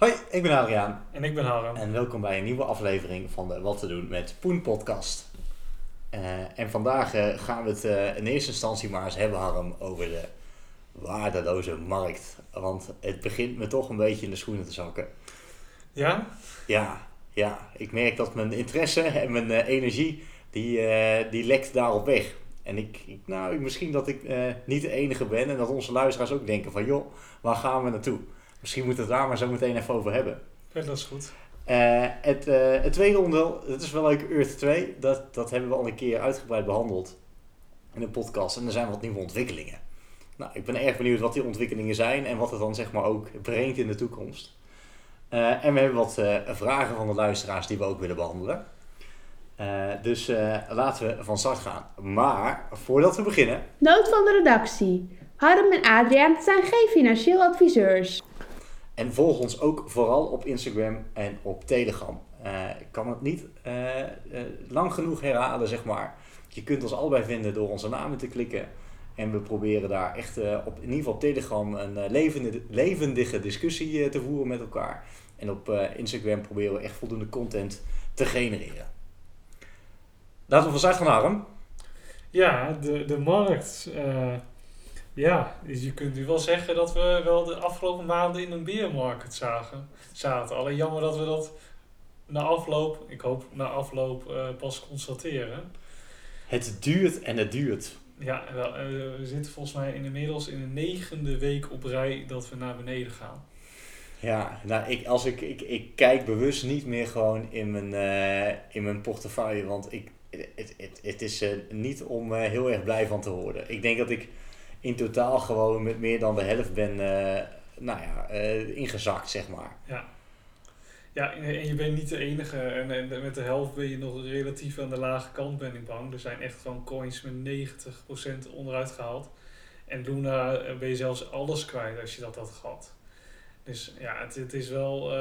Hoi, ik ben Adriaan En ik ben Harm. en welkom bij een nieuwe aflevering van de Wat te doen met Poen podcast. Eh, en vandaag eh, gaan we het eh, in eerste instantie maar eens hebben, Harm, over de waardeloze markt. Want het begint me toch een beetje in de schoenen te zakken. Ja? Ja, ja, ik merk dat mijn interesse en mijn energie, die, die lekt daarop weg. En ik, ik- nou, misschien dat ik niet de enige ben en dat onze luisteraars ook denken van, joh, waar gaan we naartoe? Misschien moeten we het daar maar zo meteen even over hebben. Ja, dat is goed. Eh, het, eh, het tweede onderdeel, dat is wel leuk, Earth 2. Dat, dat hebben we al een keer uitgebreid behandeld in een podcast. En er zijn wat nieuwe ontwikkelingen. Nou, ik ben erg benieuwd wat die ontwikkelingen zijn en wat het dan zeg maar ook brengt in de toekomst. Eh, en we hebben wat eh, vragen van de luisteraars die we ook willen behandelen. Eh, dus eh, laten we van start gaan. Maar voordat we beginnen, Noot van de redactie. Harm en Adriaan zijn geen financieel adviseurs. En volg ons ook vooral op Instagram en op Telegram. Eh, ik kan het niet eh, eh, lang genoeg herhalen, zeg maar. Je kunt ons allebei vinden door onze namen te klikken. En we proberen daar echt op, in ieder geval op Telegram een levende, levendige discussie te voeren met elkaar. En op Instagram proberen we echt voldoende content te genereren. Laten we van start gaan, Harm. Ja, de, de markt. Ja, dus je kunt nu wel zeggen dat we wel de afgelopen maanden in een beermarkt zagen, zaten. Alleen jammer dat we dat na afloop, ik hoop na afloop, eh, pas constateren. Het duurt en het duurt. Ja, wel, eh, we zitten volgens mij inmiddels in de negende week op rij dat we naar beneden gaan. Ja, nou, ik, als ik, ik, ik kijk bewust niet meer gewoon in mijn, eh, in mijn portefeuille, want ik, het, het, het is niet om heel erg blij van te worden. Ik denk dat ik in totaal gewoon met meer dan de helft ben, eh, nou ja, eh, ingezakt, zeg maar. Ja. Ja, en je bent niet de enige. En, met de helft ben je nog relatief aan de lage kant, ben ik bang. Er zijn echt gewoon coins met 90% onderuit gehaald. En Luna eh, ben je zelfs alles kwijt als je dat had gehad. Dus ja, het, het is wel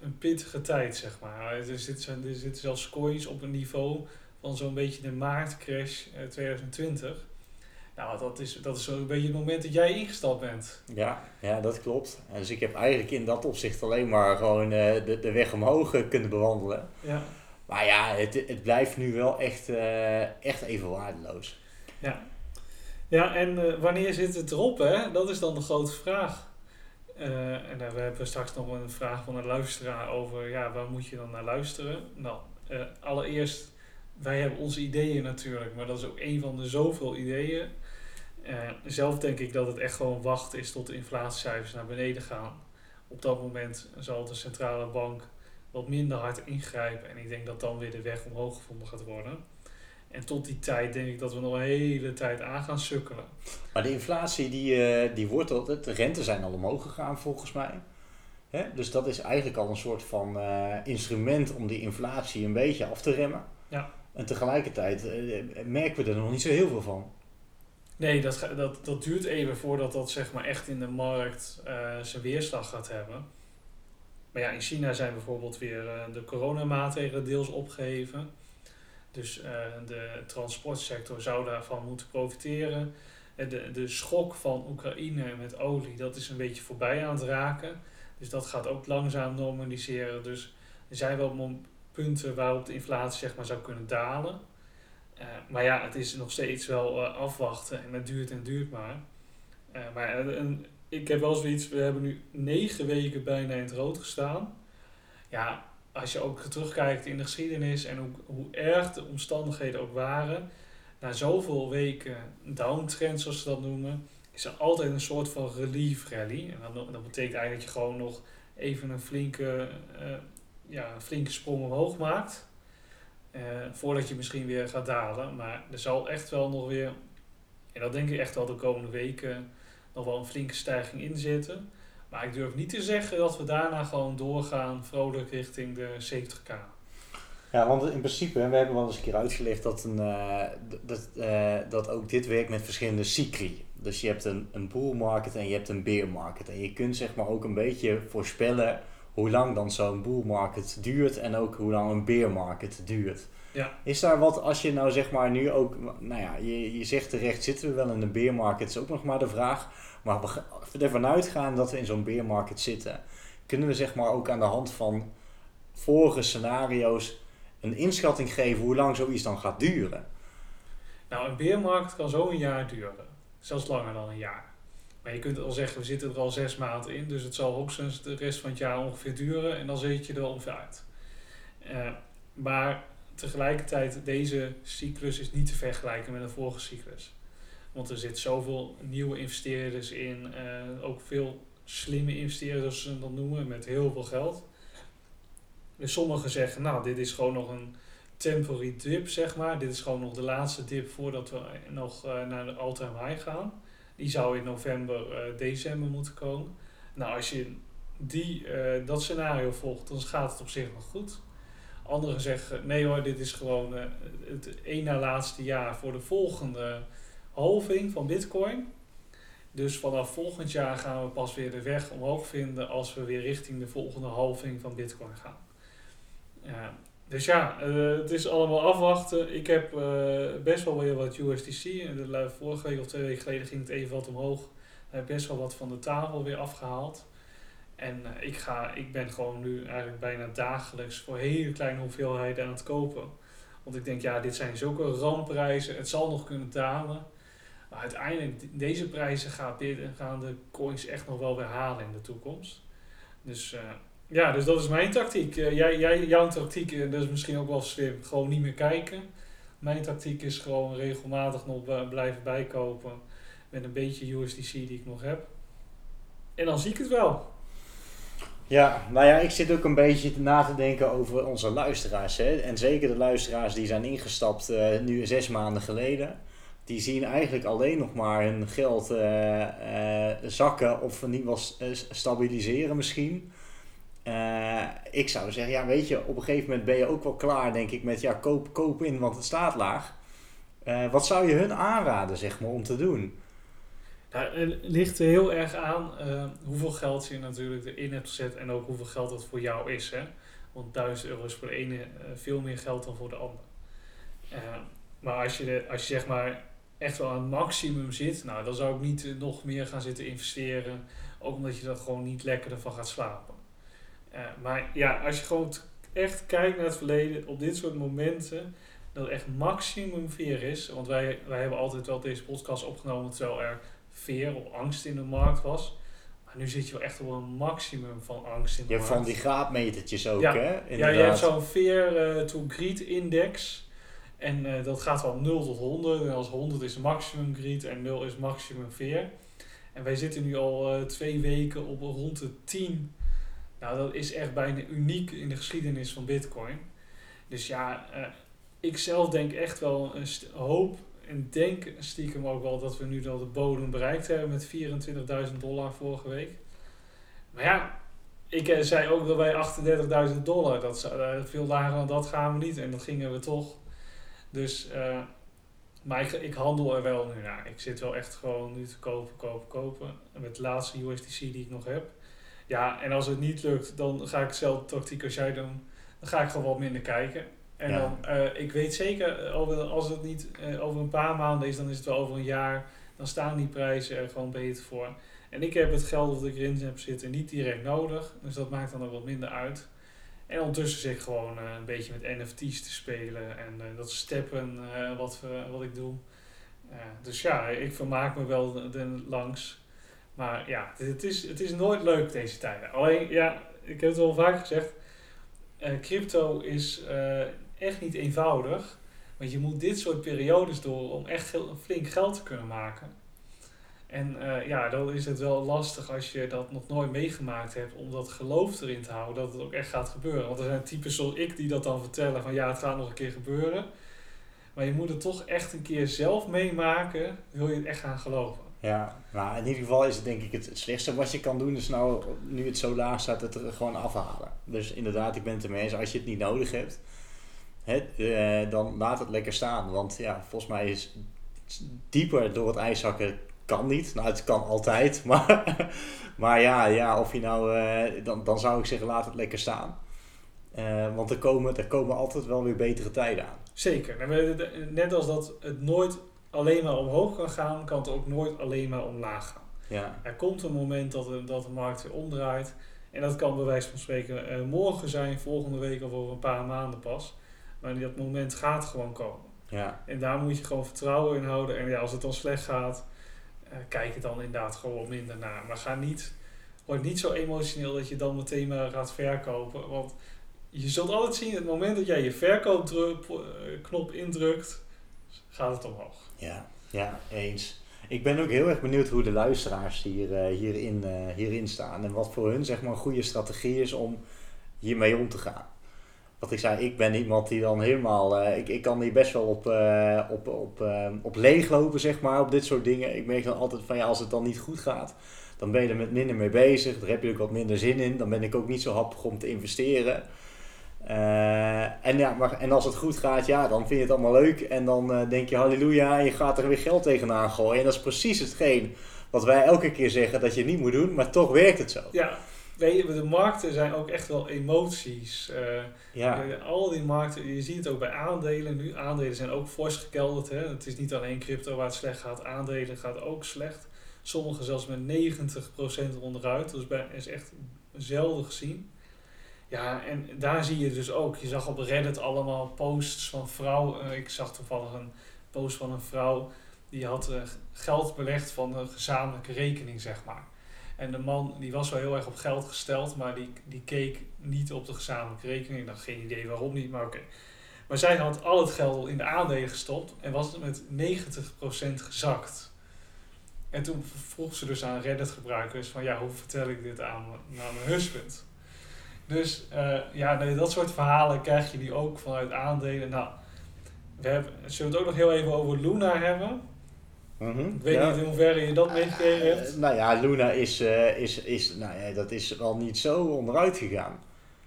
een pittige tijd, zeg maar. Er zitten, er zitten zelfs coins op een niveau van zo'n beetje de maartcrash eh, 2020. Nou, dat is, dat is zo'n beetje het moment dat jij ingestapt bent. Ja, ja, dat klopt. En dus ik heb eigenlijk in dat opzicht alleen maar gewoon eh, de, de weg omhoog eh, kunnen bewandelen. Ja. Maar ja, het, het blijft nu wel echt, eh, echt even waardeloos. Ja, en eh, wanneer zit het erop, hè? Dat is dan de grote vraag. En dan hebben we straks nog een vraag van een luisteraar over, ja, waar moet je dan naar luisteren? Nou, allereerst, wij hebben onze ideeën natuurlijk, maar dat is ook een van de zoveel ideeën. Eh, zelf denk ik dat het echt gewoon wachten is tot de inflatiecijfers naar beneden gaan. Op dat moment zal de centrale bank wat minder hard ingrijpen en ik denk dat dan weer de weg omhoog gevonden gaat worden. En tot die tijd denk ik dat we nog een hele tijd aan gaan sukkelen. Maar de inflatie die, eh, die wordt al, de rente zijn al omhoog gegaan volgens mij. Hè? Dus dat is eigenlijk al een soort van eh, instrument om die inflatie een beetje af te remmen. Ja. En tegelijkertijd merken we er nog niet zo heel veel van. Nee, dat, dat, dat duurt even voordat dat zeg maar echt in de markt eh, zijn weerslag gaat hebben. Maar ja, in China zijn bijvoorbeeld weer eh, de coronamaatregelen deels opgeheven. Dus eh, de transportsector zou daarvan moeten profiteren. De, de schok van Oekraïne met olie, dat is een beetje voorbij aan het raken. Dus dat gaat ook langzaam normaliseren. Dus er zijn wel punten waarop de inflatie zeg maar, zou kunnen dalen. Eh, maar ja, het is nog steeds wel eh, afwachten en het duurt en duurt maar. Eh, maar ik heb wel zoiets, we hebben nu negen weken bijna in het rood gestaan. Ja, als je ook terugkijkt in de geschiedenis en hoe, hoe erg de omstandigheden ook waren, na zoveel weken downtrend zoals ze dat noemen, is er altijd een soort van relief rally. En dan, dat betekent eigenlijk dat je gewoon nog even een flinke, ja, een flinke sprong omhoog maakt. Eh, voordat je misschien weer gaat dalen. Maar er zal echt wel nog weer, en dat denk ik echt wel de komende weken, nog wel een flinke stijging in zitten. Maar ik durf niet te zeggen dat we daarna gewoon doorgaan vrolijk richting de 70k. Ja, want in principe, we hebben wel eens een keer uitgelegd dat, een, eh, dat, eh, dat ook dit werkt met verschillende cycli. Dus je hebt een, een bull market en je hebt een bear market. En je kunt zeg maar ook een beetje voorspellen hoe lang dan zo'n bull market duurt en ook hoe lang een bear market duurt. Ja. Is daar wat, als je nou zeg maar nu ook, nou ja, je, je zegt terecht, zitten we wel in een bear market, is ook nog maar de vraag. Maar we ervan uitgaan dat we in zo'n bear market zitten. kunnen we zeg maar ook aan de hand van vorige scenario's een inschatting geven hoe lang zoiets dan gaat duren? Nou, een beermarkt kan zo een jaar duren. Zelfs langer dan een jaar. Maar je kunt al zeggen, we zitten er al zes maanden in. Dus het zal hoogstens de rest van het jaar ongeveer duren. En dan zit je er ongeveer uit. Uh, maar tegelijkertijd, deze cyclus is niet te vergelijken met een vorige cyclus. Want er zit zoveel nieuwe investeerders in. Uh, ook veel slimme investeerders, zoals ze dat noemen, met heel veel geld. Dus sommigen zeggen, nou, dit is gewoon nog een temporary dip, zeg maar. Dit is gewoon nog de laatste dip voordat we nog uh, naar de all-time high gaan. Die zou in november, uh, december moeten komen. Nou, als je die, uh, dat scenario volgt, dan gaat het op zich nog goed. Anderen zeggen, nee hoor, dit is gewoon het één na laatste jaar voor de volgende halving van bitcoin. Dus vanaf volgend jaar gaan we pas weer de weg omhoog vinden als we weer richting de volgende halving van bitcoin gaan. Dus ja, uh, het is allemaal afwachten. Ik heb uh, best wel weer wat USDC. De vorige week of twee weken geleden ging het even wat omhoog. Ik heb best wel wat van de tafel weer afgehaald. En uh, ik, ga, ik ben gewoon nu eigenlijk bijna dagelijks voor hele kleine hoeveelheden aan het kopen. Want ik denk, ja, dit zijn zulke ramprijzen. Het zal nog kunnen dalen. Maar uiteindelijk, deze prijzen gaan, gaan de coins echt nog wel weer halen in de toekomst. Dus ja, dus dat is mijn tactiek. Uh, jij, jij, jouw tactiek, uh, dat is misschien ook wel slim, gewoon niet meer kijken. Mijn tactiek is gewoon regelmatig nog blijven bijkopen met een beetje USDC die ik nog heb. En dan zie ik het wel. Ja, nou ja, ik zit ook een beetje na te denken over onze luisteraars. Hè? En zeker de luisteraars die zijn ingestapt nu zes maanden geleden. Die zien eigenlijk alleen nog maar hun geld zakken of niet wel stabiliseren misschien. Uh, ik zou zeggen, ja, weet je, op een gegeven moment ben je ook wel klaar, denk ik, met ja, koop, koop in, want het staat laag. Uh, wat zou je hun aanraden, zeg maar, om te doen? Het ligt er heel erg aan uh, hoeveel geld je natuurlijk erin hebt gezet en ook hoeveel geld dat voor jou is. Hè? Want 1000 euro is voor de ene veel meer geld dan voor de ander. maar als je, als je zeg maar echt wel aan het maximum zit, nou, dan zou ik niet nog meer gaan zitten investeren. Ook omdat je dan gewoon niet lekker ervan gaat slapen. Maar ja, als je gewoon echt kijkt naar het verleden, op dit soort momenten, dat echt maximum veer is. Want wij, wij hebben altijd wel deze podcast opgenomen terwijl er veer of angst in de markt was. Maar nu zit je wel echt op een maximum van angst in de je markt. van die graadmetertjes ook, ja. hè? Inderdaad. Ja, je hebt zo'n veer uh, to greed index. En uh, dat gaat van 0 tot 100. En als 100 is maximum greed en 0 is maximum veer. En wij zitten nu al uh, twee weken op rond de 10 nou, dat is echt bijna uniek in de geschiedenis van Bitcoin. Dus ja, uh, ik zelf denk echt wel een hoop en denk stiekem ook wel dat we nu al de bodem bereikt hebben met 24.000 dollar vorige week. Maar ja, ik uh, zei ook dat wij 38.000 dollar, dat uh, veel lager dan dat gaan we niet en dat gingen we toch. Dus, maar ik, ik handel er wel nu naar. Ik zit wel echt gewoon nu te kopen, kopen, kopen. Met de laatste USDC die ik nog heb. Ja, en als het niet lukt, dan ga ik dezelfde tactiek als jij doen. Dan ga ik gewoon wat minder kijken. En ja. dan, uh, ik weet zeker, over, als het niet uh, over een paar maanden is, dan is het wel over een jaar. Dan staan die prijzen er gewoon beter voor. En ik heb het geld dat ik erin heb zitten niet direct nodig. Dus dat maakt dan ook wat minder uit. En ondertussen zit ik gewoon uh, een beetje met NFT's te spelen. En dat steppen wat, wat ik doe. dus ja, ik vermaak me wel langs. Maar ja, het is, het is nooit leuk deze tijden. Alleen, ja, ik heb het al vaak gezegd. Uh, crypto is uh, echt niet eenvoudig. Want je moet dit soort periodes door om echt heel, flink geld te kunnen maken. En uh, ja, dan is het wel lastig als je dat nog nooit meegemaakt hebt om dat geloof erin te houden dat het ook echt gaat gebeuren. Want er zijn types zoals ik die dat dan vertellen van ja, het gaat nog een keer gebeuren. Maar je moet het toch echt een keer zelf meemaken, wil je het echt gaan geloven. Ja, nou in ieder geval is het denk ik het, het slechtste wat je kan doen is nou, nu het zo laag staat, het er gewoon afhalen. Dus inderdaad, ik ben het ermee eens, als je het niet nodig hebt, hè, uh, dan laat het lekker staan. Want ja, volgens mij is dieper door het ijs zakken kan niet. Nou, het kan altijd, maar, maar ja, ja, of je nou, uh, dan, dan zou ik zeggen, laat het lekker staan. Uh, want er komen, er komen altijd wel weer betere tijden aan. Zeker. Net als dat het nooit alleen maar omhoog kan gaan, kan het ook nooit alleen maar omlaag gaan. Ja. Er komt een moment dat de, dat de markt weer omdraait. En dat kan bij wijze van spreken eh, morgen zijn, volgende week of over een paar maanden pas. Maar dat moment gaat gewoon komen. Ja, En daar moet je gewoon vertrouwen in houden. En ja, als het dan slecht gaat, eh, kijk het dan inderdaad gewoon minder naar. Maar ga niet, word niet zo emotioneel dat je dan meteen maar gaat verkopen. Want je zult altijd zien, het moment dat jij je verkoopknop indrukt, gaat het omhoog. ja, ja, eens. Ik ben ook heel erg benieuwd hoe de luisteraars hier, eh, hierin, eh, hierin staan. En wat voor hun zeg maar, een goede strategie is om hiermee om te gaan. Wat ik zei, ik ben iemand die dan helemaal... eh, ik, ik kan hier best wel op, op, op, op leeglopen, zeg maar, op dit soort dingen. Ik merk dan altijd van, ja, als het dan niet goed gaat... dan ben je er met minder mee bezig. Daar heb je ook wat minder zin in. Dan ben ik ook niet zo happig om te investeren. Eh, en, ja, maar, en als het goed gaat, ja, dan vind je het allemaal leuk. En dan eh, denk je halleluja en je gaat er weer geld tegenaan gooien. En dat is precies hetgeen wat wij elke keer zeggen dat je niet moet doen. Maar toch werkt het zo. Ja, weet je, de markten zijn ook echt wel emoties. Eh, Ja, Al die markten, je ziet het ook bij aandelen nu. Aandelen zijn ook fors gekelderd. Hè? Het is niet alleen crypto waar het slecht gaat. Aandelen gaat ook slecht. Sommige zelfs met 90% onderuit. Dat is, bij, is echt zelden gezien. Ja, en daar zie je dus ook. Je zag op Reddit allemaal posts van vrouwen. Eh, ik zag toevallig een post van een vrouw. Die had eh, geld belegd van een gezamenlijke rekening, zeg maar. En de man die was wel heel erg op geld gesteld, maar die, die keek niet op de gezamenlijke rekening. Ik had geen idee waarom niet, maar oké. Maar zij had al het geld in de aandelen gestopt en was het met 90% gezakt. En toen vroeg ze dus aan Reddit-gebruikers van ja, hoe vertel ik dit aan, m- aan mijn husband? Dus eh, ja, nee, dat soort verhalen krijg je die ook vanuit aandelen. Nou, we hebben, zullen we het ook nog heel even over Luna hebben? Mhm. Ik weet Ja. niet in hoeverre je dat meegekregen hebt. Eh, nou ja, Luna is, eh, is, is, nou ja, dat is wel niet zo onderuit gegaan.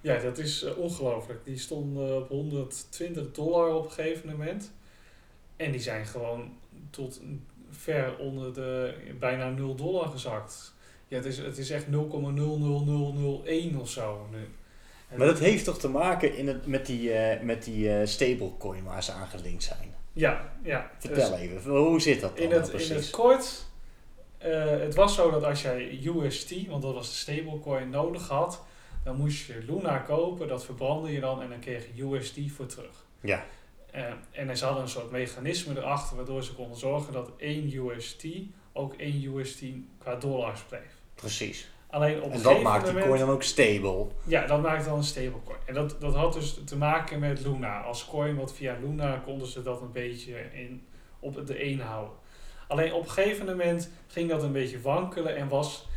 Ja, dat is ongelooflijk. Die stonden op 120 dollar op een gegeven moment. En die zijn gewoon tot ver onder de bijna 0 dollar gezakt. Ja, het is, het is echt 0,00001 of zo nu. En Maar dat heeft toch te maken in het, met die, eh, met die eh, stablecoin waar ze aan gelinkt zijn. Ja, ja. Vertel Dus even, hoe zit dat dan in nou het, in precies? het kort, eh, het was zo dat als jij UST, want dat was de stablecoin, nodig had, dan moest je Luna kopen, dat verbrandde je dan en dan kreeg je USD voor terug. Ja, en ze hadden een soort mechanisme erachter waardoor ze konden zorgen dat één UST ook één UST qua dollars bleef. Precies. Alleen op En dat maakt die moment, coin dan ook stable. Ja, dat maakt dan een stablecoin. En dat, dat had dus te maken met Luna. Als coin, wat via Luna konden ze dat een beetje in, op de een houden. Alleen op een gegeven moment ging dat een beetje wankelen en was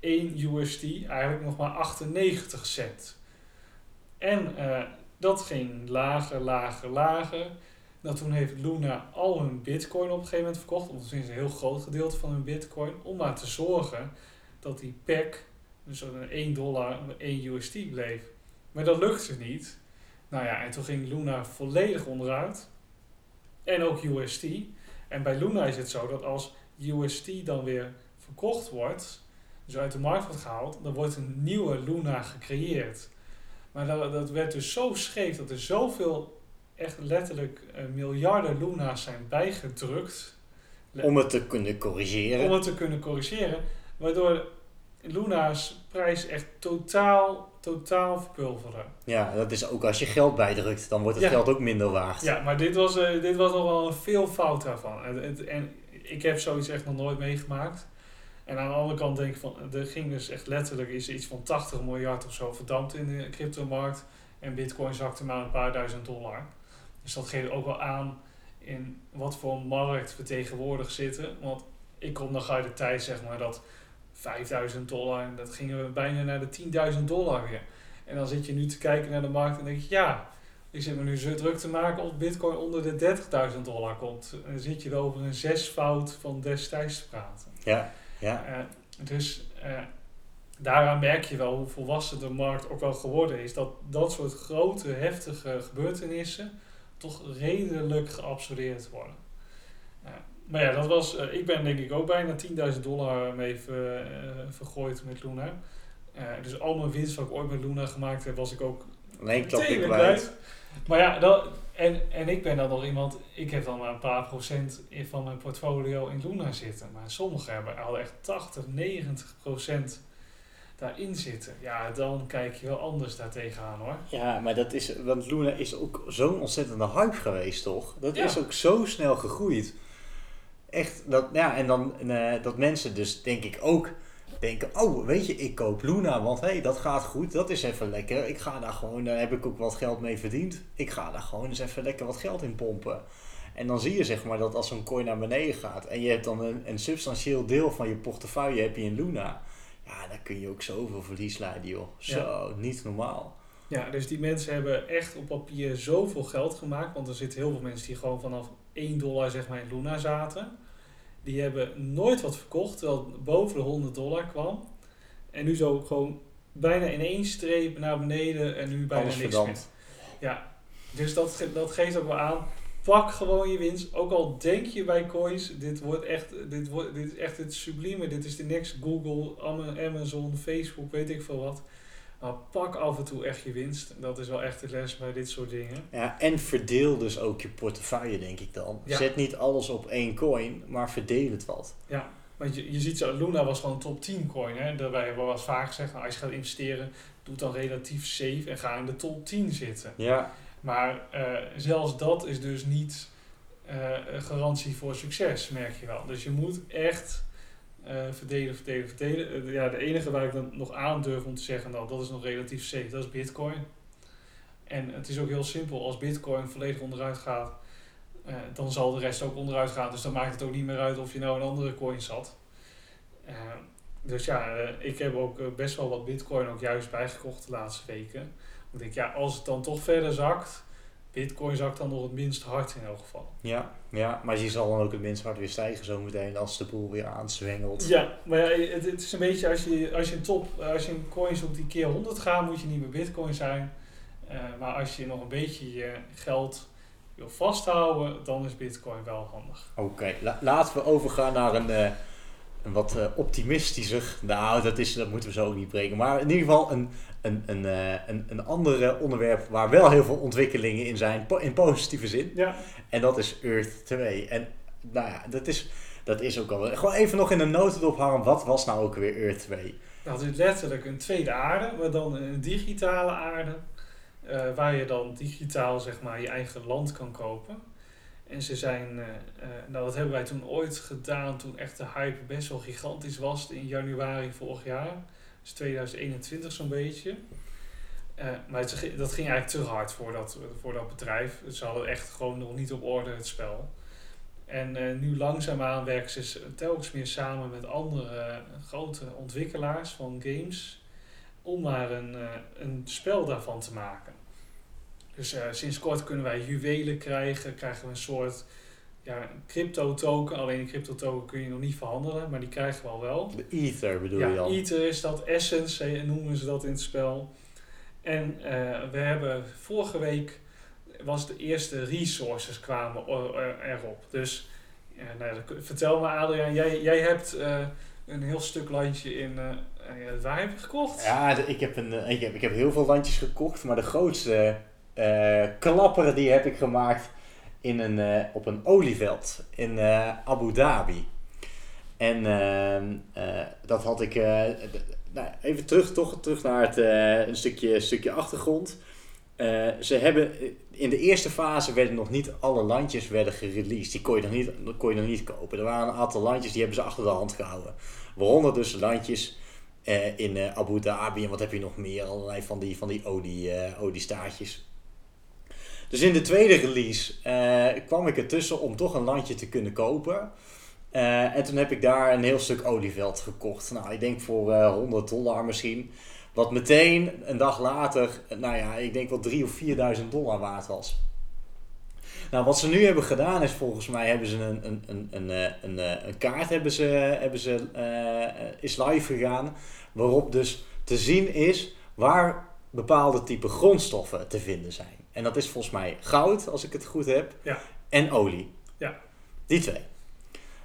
1 USD eigenlijk nog maar 98 cent. En eh, dat ging lager, lager, lager. Nou, toen heeft Luna al hun bitcoin op een gegeven moment verkocht. Of een heel groot gedeelte van hun bitcoin. Om maar te zorgen dat die pack, dus een 1 dollar, 1 USD bleef. Maar dat lukte niet. Nou ja, en toen ging Luna volledig onderuit. En ook USD. En bij Luna is het zo dat als USD dan weer verkocht wordt, dus uit de markt wordt gehaald, dan wordt een nieuwe Luna gecreëerd. Maar dat, dat werd dus zo scheef dat er zoveel, echt letterlijk eh, miljarden Luna's zijn bijgedrukt. Om het te kunnen corrigeren. Om het te kunnen corrigeren. Waardoor Luna's prijs echt totaal, totaal verpulveren. Ja, dat is ook als je geld bijdrukt, dan wordt het Ja. geld ook minder waard. Ja, maar dit was, eh, dit was nog wel een veel fout daarvan. En, en ik heb zoiets echt nog nooit meegemaakt. En aan de andere kant denk ik van, er ging dus echt letterlijk is iets van 80 miljard of zo verdampt in de cryptomarkt. En bitcoin zakte maar een paar duizend dollar. Dus dat geeft ook wel aan in wat voor markt we tegenwoordig zitten. Want ik kom nog uit de tijd zeg maar dat 5000 dollar, en dat gingen we bijna naar de 10.000 dollar weer. En dan zit je nu te kijken naar de markt en denk je, ja, ik zit me nu zo druk te maken als bitcoin onder de 30.000 dollar komt. En dan zit je er over een zesvoud van destijds te praten. Ja, ja. Eh, dus eh, daaraan merk je wel hoe volwassen de markt ook wel geworden is. Dat dat soort grote, heftige gebeurtenissen toch redelijk geabsorbeerd worden. Eh, maar ja, dat was, eh, ik ben denk ik ook bijna 10.000 dollar mee ver- eh, vergooid met Luna. Eh, dus al mijn winst wat ik ooit met Luna gemaakt heb, was ik ook Nee, klap ik kwijt. Maar ja, dat, en, en ik ben dan nog iemand, ik heb dan maar een paar procent van mijn portfolio in Luna zitten. Maar sommigen hebben, hadden echt 80, 90 procent daarin zitten, ja, dan kijk je wel anders daartegenaan hoor. Ja, maar dat is, want Luna is ook zo'n ontzettende hype geweest, toch? Dat Ja. is ook zo snel gegroeid. Echt, dat, ja, en dan eh, dat mensen dus denk ik ook denken, oh, weet je, ik koop Luna, want hé, hey, dat gaat goed, dat is even lekker. Ik ga daar gewoon, daar heb ik ook wat geld mee verdiend. Ik ga daar gewoon eens even lekker wat geld in pompen. En dan zie je zeg maar dat als zo'n coin naar beneden gaat en je hebt dan een, een substantieel deel van je portefeuille heb je in Luna. Ja, dan kun je ook zoveel verlies leiden, joh. Zo, niet normaal. Ja, dus die mensen hebben echt op papier zoveel geld gemaakt. Want er zitten heel veel mensen die gewoon vanaf 1 dollar zeg maar in Luna zaten. Die hebben nooit wat verkocht, terwijl het boven de 100 dollar kwam. En nu zo gewoon bijna in één streep naar beneden en nu bijna Alles niks verdampt. meer. Ja, dus dat, ge- dat geeft ook wel aan. Pak gewoon je winst. Ook al denk je bij coins, dit, wordt echt, dit, wordt, dit is echt het sublieme. Dit is de next Google, Ama- Amazon, Facebook, weet ik veel wat. Maar pak af en toe echt je winst. Dat is wel echt de les bij dit soort dingen. Ja, en verdeel dus ook je portefeuille, denk ik dan. Ja. Zet niet alles op één coin, maar verdeel het wat. Want je, je ziet zo, Luna was gewoon een top 10 coin. Hè? Daarbij hebben we wel eens vaak gezegd, nou, als je gaat investeren, doe het dan relatief safe en ga in de top 10 zitten. Ja. Maar eh, zelfs dat is dus niet een garantie voor succes, merk je wel. Dus je moet echt eh, verdelen, verdelen, verdelen. Eh, ja, de enige waar ik dan nog aan durf om te zeggen, nou, dat is nog relatief safe, dat is Bitcoin. En het is ook heel simpel, als Bitcoin volledig onderuit gaat, eh, dan zal de rest ook onderuit gaan. Dus dan maakt het ook niet meer uit of je nou een andere coin zat. Dus ja, ik heb ook best wel wat Bitcoin ook juist bijgekocht de laatste weken. Ik denk, ja, als het dan toch verder zakt, Bitcoin zakt dan nog het minst hard in elk geval. Ja, ja, maar je zal dan ook het minst hard weer stijgen zometeen als de boel weer aanzwengelt. Ja, maar ja, het, het is een beetje als je, als je een top, als je een coin zoekt die keer 100 gaat, moet je niet meer Bitcoin zijn. Eh, maar als je nog een beetje je geld wil vasthouden, dan is Bitcoin wel handig. Oké, la- laten we overgaan naar een, eh, een wat eh, optimistischer. Nou, dat, is, dat moeten we zo ook niet breken. Maar in ieder geval een, een, een, eh, een, een ander onderwerp waar wel heel veel ontwikkelingen in zijn, in positieve zin. Ja, En dat is Earth 2. En nou ja, dat is, dat is ook al. Gewoon even nog in een notendop hangen. Wat was nou ook weer Earth 2? dat is letterlijk een tweede aarde, maar dan een digitale aarde. eh, waar je dan digitaal zeg maar je eigen land kan kopen. En ze zijn, eh, eh, nou dat hebben wij toen ooit gedaan toen echt de hype best wel gigantisch was in januari vorig jaar. Dus 2021 zo'n beetje. Eh, maar het, dat ging eigenlijk te hard voor dat, voor dat bedrijf. Ze hadden echt gewoon nog niet op orde het spel. En eh, nu langzaamaan werken ze telkens meer samen met andere grote ontwikkelaars van games. Om maar een, een spel daarvan te maken. Dus eh, sinds kort kunnen wij juwelen krijgen. Krijgen we een soort ja, een crypto token. Alleen een crypto token kun je nog niet verhandelen. Maar die krijgen we al wel. De Ether bedoel Ja, je dan? Ether is dat, Essence eh, noemen ze dat in het spel. En eh, we hebben vorige week was de eerste resources kwamen er- erop. Dus eh, nou, ja, vertel me Adriaan, jij, jij hebt eh, een heel stuk landje in, eh eh, waar heb je gekocht? Ja, ik heb, een, eh, ik, heb, ik heb heel veel landjes gekocht, maar de grootste eh klapper die heb ik gemaakt in een, eh, op een olieveld in eh, Abu Dhabi. En ehm, eh, dat had ik. nou, even terug, toch, terug naar het, een stukje, stukje achtergrond. Ze hebben, in de eerste fase werden nog niet alle landjes werden gereleased. Die kon je nog niet, kon je nog niet kopen. Er waren een aantal landjes die hebben ze achter de hand gehouden. Waaronder dus landjes in Abu Dhabi en wat heb je nog meer? Allerlei van die, van die olie, oliestaartjes. Dus in de tweede release eh, kwam ik ertussen om toch een landje te kunnen kopen. Eh, en toen heb ik daar een heel stuk olieveld gekocht. Nou, ik denk voor eh 100 dollar misschien. Wat meteen een dag later, nou ja, ik denk wel 3.000 of 4.000 dollar waard was. Nou, wat ze nu hebben gedaan is volgens mij hebben ze een, een, een, een, een, kaart hebben ze, hebben ze, is live gegaan. Waarop dus te zien is waar bepaalde type grondstoffen te vinden zijn. En dat is volgens mij goud, als ik het goed heb. Ja. En olie. Ja. Die twee.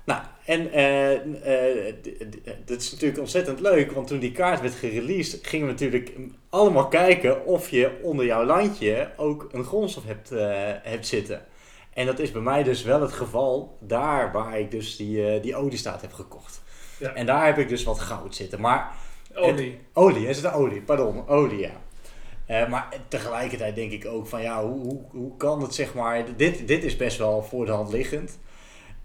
Nou, en eh, eh, dat is natuurlijk ontzettend leuk, want toen die kaart werd gereleased, gingen we natuurlijk allemaal kijken of je onder jouw landje ook een grondstof hebt, eh, hebt zitten. En dat is bij mij dus wel het geval daar waar ik dus die, die oliestaat heb gekocht. Ja. En daar heb ik dus wat goud zitten. Maar Olie. Olie, is het olie? Pardon, olie, ja. Eh, maar tegelijkertijd denk ik ook van ja, hoe, hoe, hoe kan het zeg maar... Dit, dit is best wel voor de hand liggend.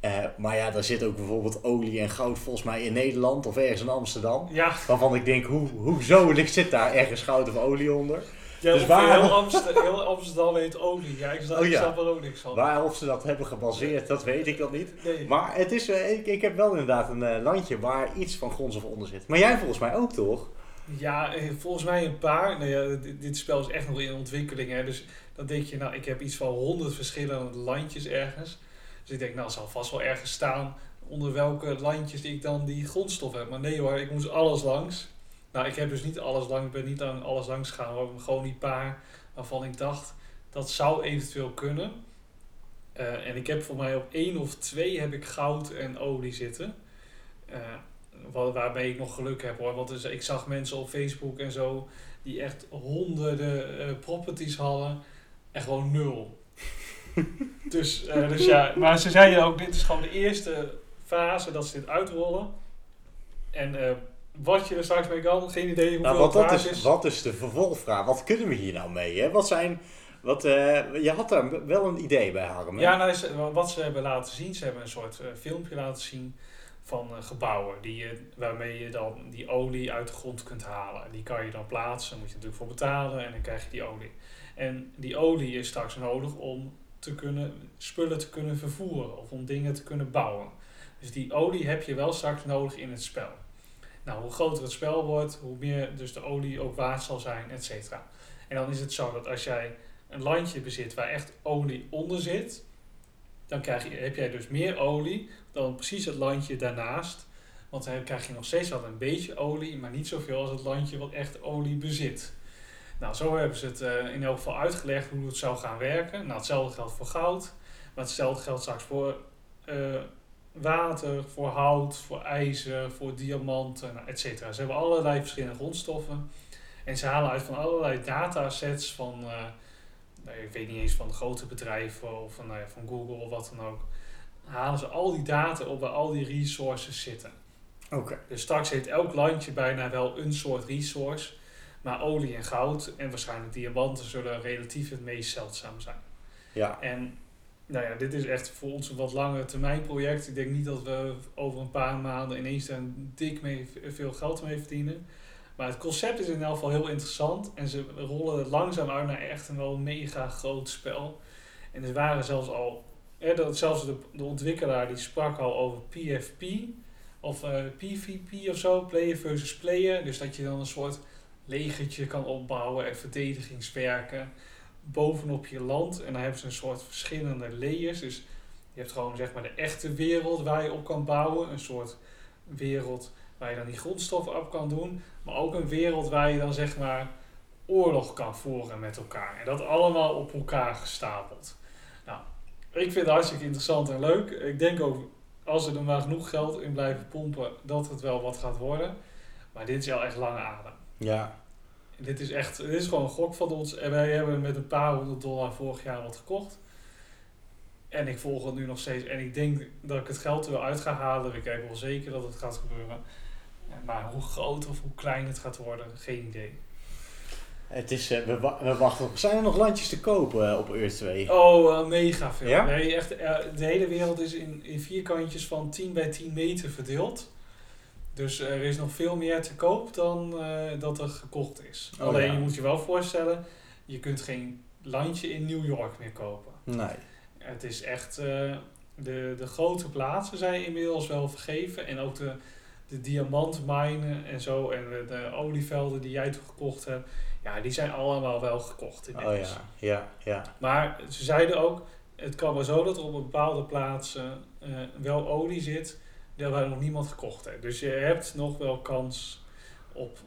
Eh, maar ja, daar zit ook bijvoorbeeld olie en goud volgens mij in Nederland of ergens in Amsterdam. Ja, Waarvan ik denk, hoe, hoezo zit daar ergens goud of olie onder? ja Dus waar- heel, Amsterdam, heel Amsterdam heet olie. Ja, ik snap, Oh ja. snap er ook niks van. Waarop ze dat hebben gebaseerd, dat weet ik dan niet. Nee. Maar het is, eh, ik, ik heb wel inderdaad een landje waar iets van grondstof onder zit. Maar jij volgens mij ook toch? Ja, eh, volgens mij een paar. Nou ja, dit, spel is echt nog in ontwikkeling. Hè, dus dan denk je, nou, ik heb iets van honderd verschillende landjes ergens. Dus ik denk, nou, het zal vast wel ergens staan onder welke landjes ik dan die grondstof heb. Maar nee hoor, ik moest alles langs. Nou, ik heb dus niet alles langs, ik ben niet aan alles langs gegaan. hoor. Gewoon die paar waarvan ik dacht, dat zou eventueel kunnen. Eh, en ik heb voor mij op één of twee heb ik goud en olie zitten. Eh, Waar, waarmee ik nog geluk heb hoor. Want dus, ik zag mensen op Facebook en zo die echt honderden eh, properties hadden en gewoon nul. dus, eh, dus ja, maar ze zeiden ook, dit is gewoon de eerste fase dat ze dit uitrollen. En eh, wat je er straks mee kan, geen idee hoeveel Nou, wat, dat is, is. wat is de vervolgvraag? Wat kunnen we hier nou mee? Hè? Wat zijn, wat, je had daar wel een idee bij, Harm. hè? Ja, nou, wat ze hebben laten zien, ze hebben een soort filmpje laten zien van eh, gebouwen die je, waarmee je dan die olie uit de grond kunt halen. Die kan je dan plaatsen, moet je natuurlijk voor betalen en dan krijg je die olie. En die olie is straks nodig om te kunnen, spullen te kunnen vervoeren of om dingen te kunnen bouwen. Dus die olie heb je wel straks nodig in het spel. Nou, hoe groter het spel wordt, hoe meer dus de olie ook waard zal zijn, et cetera. En dan is het zo dat als jij een landje bezit waar echt olie onder zit, dan krijg je, heb jij dus meer olie dan precies het landje daarnaast. Want dan krijg je nog steeds wel een beetje olie, maar niet zoveel als het landje wat echt olie bezit. Nou, zo hebben ze het eh, in elk geval uitgelegd hoe het zou gaan werken. Nou, hetzelfde geldt voor goud, maar hetzelfde geldt straks voor eh, water, voor hout, voor ijzer, voor diamanten, nou, et cetera. Ze hebben allerlei verschillende grondstoffen. En ze halen uit van allerlei datasets van, eh, nou, ik weet niet eens van grote bedrijven of van, nou ja, van Google of wat dan ook. Halen ze al die data op waar al die resources zitten. Oké. Dus straks heeft elk landje bijna wel een soort resource. Maar olie en goud en waarschijnlijk diamanten zullen relatief het meest zeldzaam zijn. Ja. En nou ja, dit is echt voor ons een wat lange termijn project. Ik denk niet dat we over een paar maanden ineens daar dik mee, veel geld mee verdienen. Maar het concept is in elk geval heel interessant. En ze rollen het langzaam uit naar echt een wel mega groot spel. En er waren zelfs al, dat, zelfs de, de ontwikkelaar die sprak al over PFP. Of eh, PvP of zo, player versus player. Dus dat je dan een soort legertje kan opbouwen en verdedigingswerken bovenop je land. En dan hebben ze een soort verschillende layers. Dus je hebt gewoon zeg maar de echte wereld waar je op kan bouwen. Een soort wereld waar je dan die grondstoffen op kan doen. Maar ook een wereld waar je dan zeg maar oorlog kan voeren met elkaar. En dat allemaal op elkaar gestapeld. Ik vind het hartstikke interessant en leuk. Ik denk ook, als er er maar genoeg geld in blijven pompen, dat het wel wat gaat worden. Maar dit is wel echt lange adem. Ja. Dit is echt, dit is gewoon een gok van ons. En wij hebben met een paar honderd dollar vorig jaar wat gekocht. En ik volg het nu nog steeds. En ik denk dat ik het geld er wel uit ga halen. Ik weet wel zeker dat het gaat gebeuren. Maar hoe groot of hoe klein het gaat worden, geen idee. Het is, eh, we, wa- we wachten. Zijn er nog landjes te kopen eh, op Earth 2? Oh, eh, mega veel. Ja? Nee, echt, de hele wereld is in, in vierkantjes van 10 bij 10 meter verdeeld. Dus er is nog veel meer te koop dan dat er gekocht is. Oh, Alleen ja. je moet je wel voorstellen, je kunt geen landje in New York meer kopen. Nee. Het is echt, de, de grote plaatsen zijn inmiddels wel vergeven. En ook de, de diamantmijnen en zo en de, de olievelden die jij toen gekocht hebt. Ja, die zijn allemaal wel gekocht Oh inmiddels. ja, ja, ja. Maar ze zeiden ook, het kan maar zo dat er op bepaalde plaatsen eh, wel olie zit, daar waar nog niemand gekocht heeft. Dus je hebt nog wel kans op.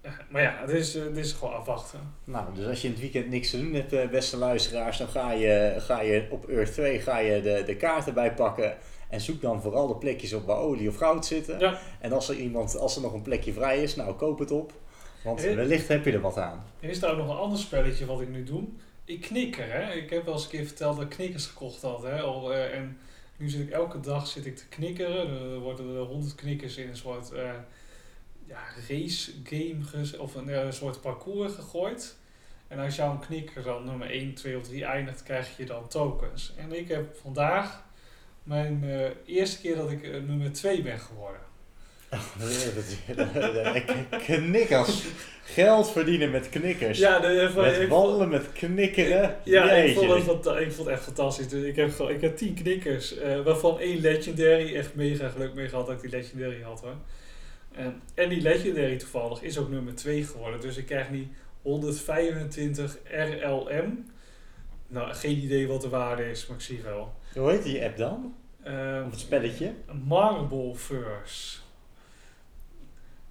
eh, maar ja, het is, eh, het is gewoon afwachten. Nou, dus als je in het weekend niks te doen hebt, beste luisteraars, dan ga je, ga je op Earth 2 ga je de, de kaarten bij pakken. En zoek dan vooral de plekjes op waar olie of goud zitten. Ja. En als er, iemand, als er nog een plekje vrij is, nou koop het op. Want Eh. wellicht heb je er wat aan. Er is daar ook nog een ander spelletje wat ik nu doe. Ik knikker, hè. Ik heb wel eens een keer verteld dat ik knikkers gekocht had, hè. Al, eh, en nu zit ik elke dag zit ik te knikkeren. Er worden er honderd knikkers in een soort... eh, ja, race game of een, eh, soort parcours gegooid. En als jouw knikker dan nummer 1, 2 of 3 eindigt, krijg je dan tokens. En ik heb vandaag mijn eh, eerste keer dat ik eh, nummer 2 ben geworden. Knikkers. Geld verdienen met knikkers. Ja, de, met wandelen, met knikkeren. Ja, ik vond, het, ik vond het echt fantastisch. Dus ik, heb ik heb 10 knikkers, eh, waarvan één legendary. Echt mega geluk mee gehad dat ik die legendary had hoor. En, en die legendary toevallig is ook nummer 2 geworden. Dus ik krijg nu 125 RLM. Nou, geen idee wat de waarde is, maar ik zie wel. Hoe heet die app dan? Ehm, Of het spelletje? Marble Verse.